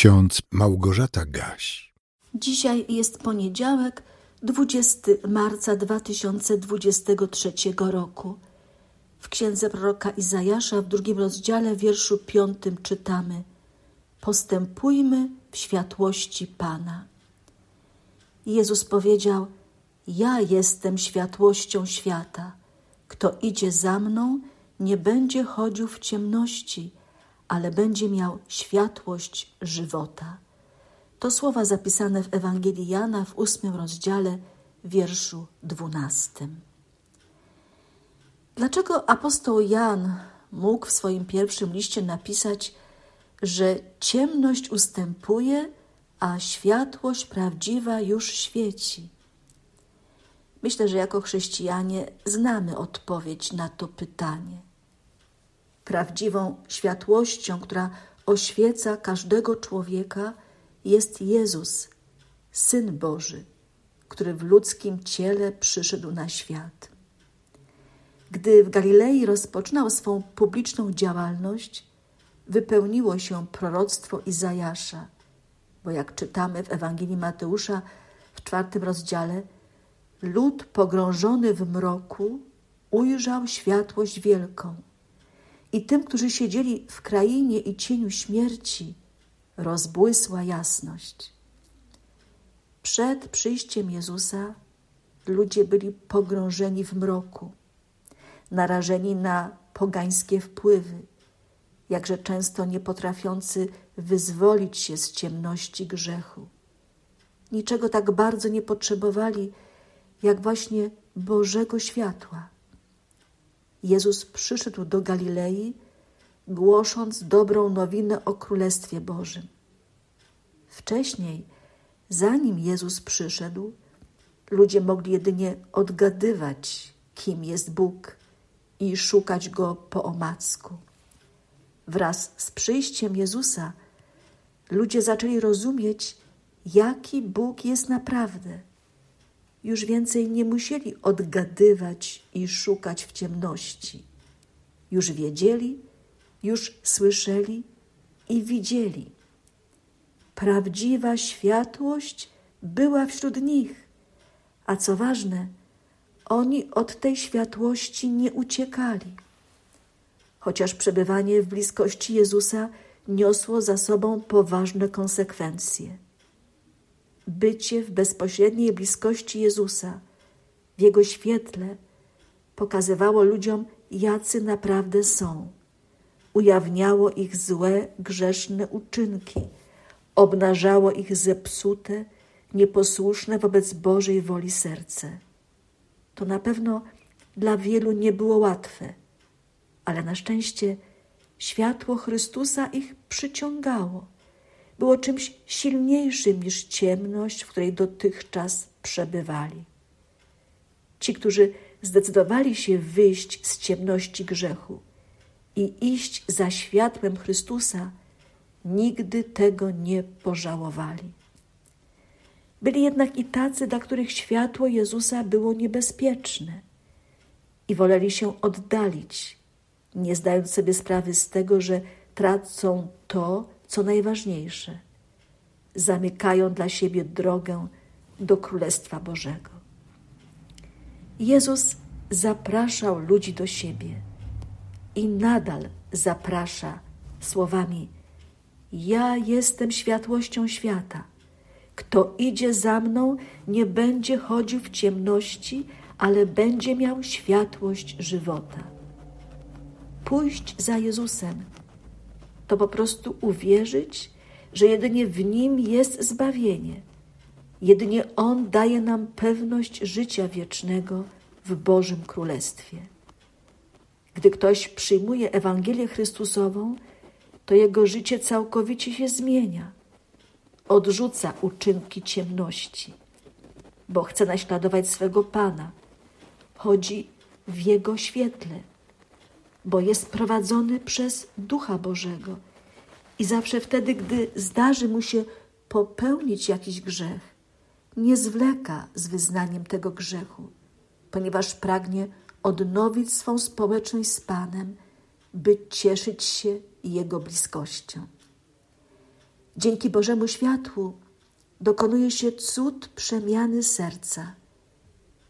ksiądz Małgorzata Gaś. Dzisiaj jest poniedziałek, 20 marca 2023 roku. W księdze proroka Izajasza w drugim rozdziale, wierszu piątym czytamy: Postępujmy w światłości Pana. Jezus powiedział: Ja jestem światłością świata. Kto idzie za mną, nie będzie chodził w ciemności, ale będzie miał światłość żywota. To słowa zapisane w Ewangelii Jana w ósmym rozdziale, wierszu dwunastym. Dlaczego apostoł Jan mógł w swoim pierwszym liście napisać, że ciemność ustępuje, a światłość prawdziwa już świeci? Myślę, że jako chrześcijanie znamy odpowiedź na to pytanie. Prawdziwą światłością, która oświeca każdego człowieka, jest Jezus, Syn Boży, który w ludzkim ciele przyszedł na świat. Gdy w Galilei rozpoczynał swą publiczną działalność, wypełniło się proroctwo Izajasza, bo jak czytamy w Ewangelii Mateusza w czwartym rozdziale, lud pogrążony w mroku ujrzał światłość wielką i tym, którzy siedzieli w krainie i cieniu śmierci, rozbłysła jasność. Przed przyjściem Jezusa ludzie byli pogrążeni w mroku, narażeni na pogańskie wpływy, jakże często nie potrafiący wyzwolić się z ciemności grzechu. Niczego tak bardzo nie potrzebowali, jak właśnie Bożego światła. Jezus przyszedł do Galilei, głosząc dobrą nowinę o Królestwie Bożym. Wcześniej, zanim Jezus przyszedł, ludzie mogli jedynie odgadywać, kim jest Bóg i szukać Go po omacku. Wraz z przyjściem Jezusa ludzie zaczęli rozumieć, jaki Bóg jest naprawdę. Już więcej nie musieli odgadywać i szukać w ciemności. Już wiedzieli, już słyszeli i widzieli. Prawdziwa światłość była wśród nich, a co ważne, oni od tej światłości nie uciekali. Chociaż przebywanie w bliskości Jezusa niosło za sobą poważne konsekwencje. Bycie w bezpośredniej bliskości Jezusa, w Jego świetle, pokazywało ludziom, jacy naprawdę są. Ujawniało ich złe, grzeszne uczynki, obnażało ich zepsute, nieposłuszne wobec Bożej woli serce. To na pewno dla wielu nie było łatwe, ale na szczęście światło Chrystusa ich przyciągało. Było czymś silniejszym niż ciemność, w której dotychczas przebywali. Ci, którzy zdecydowali się wyjść z ciemności grzechu i iść za światłem Chrystusa, nigdy tego nie pożałowali. Byli jednak i tacy, dla których światło Jezusa było niebezpieczne i woleli się oddalić, nie zdając sobie sprawy z tego, że tracą to, co najważniejsze. Zamykają dla siebie drogę do Królestwa Bożego. Jezus zapraszał ludzi do siebie i nadal zaprasza słowami: Ja jestem światłością świata. Kto idzie za mną, nie będzie chodził w ciemności, ale będzie miał światłość żywota. Pójść za Jezusem to po prostu uwierzyć, że jedynie w Nim jest zbawienie. Jedynie On daje nam pewność życia wiecznego w Bożym Królestwie. Gdy ktoś przyjmuje Ewangelię Chrystusową, to jego życie całkowicie się zmienia. Odrzuca uczynki ciemności, bo chce naśladować swego Pana. Chodzi w Jego świetle, bo jest prowadzony przez Ducha Bożego. I zawsze wtedy, gdy zdarzy mu się popełnić jakiś grzech, nie zwleka z wyznaniem tego grzechu, ponieważ pragnie odnowić swą społeczność z Panem, by cieszyć się Jego bliskością. Dzięki Bożemu światłu dokonuje się cud przemiany serca,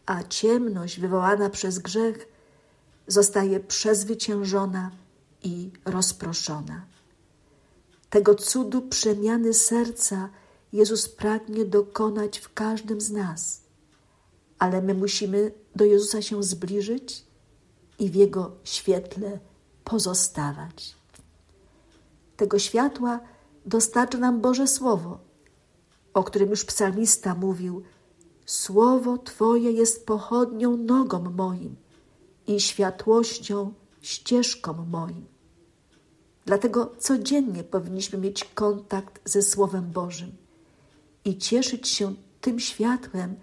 a ciemność wywołana przez grzech zostaje przezwyciężona i rozproszona. Tego cudu przemiany serca Jezus pragnie dokonać w każdym z nas, ale my musimy do Jezusa się zbliżyć i w Jego świetle pozostawać. Tego światła dostarcza nam Boże Słowo, o którym już psalmista mówił: Słowo Twoje jest pochodnią nogom moim i światłością ścieżką moim. Dlatego codziennie powinniśmy mieć kontakt ze Słowem Bożym i cieszyć się tym światłem,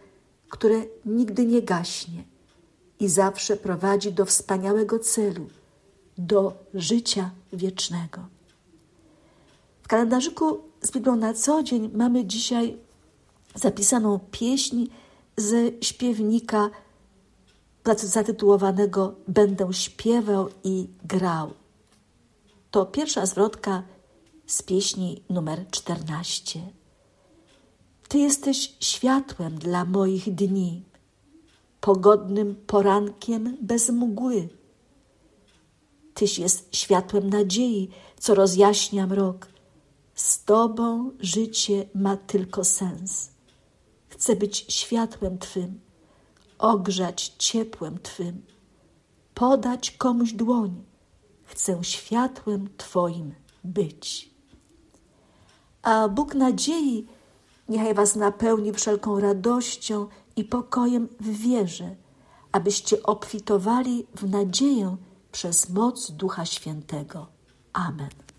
które nigdy nie gaśnie i zawsze prowadzi do wspaniałego celu, do życia wiecznego. W kalendarzyku z Biblią na co dzień mamy dzisiaj zapisaną pieśń ze śpiewnika zatytułowanego Będę śpiewał i grał. To pierwsza zwrotka z pieśni numer 14. Ty jesteś światłem dla moich dni, pogodnym porankiem bez mgły. Tyś jest światłem nadziei, co rozjaśnia mrok. Z Tobą życie ma tylko sens. Chcę być światłem Twym, ogrzać ciepłem Twym, podać komuś dłoń. Chcę światłem Twoim być. A Bóg nadziei niechaj Was napełni wszelką radością i pokojem w wierze, abyście obfitowali w nadzieję przez moc Ducha Świętego. Amen.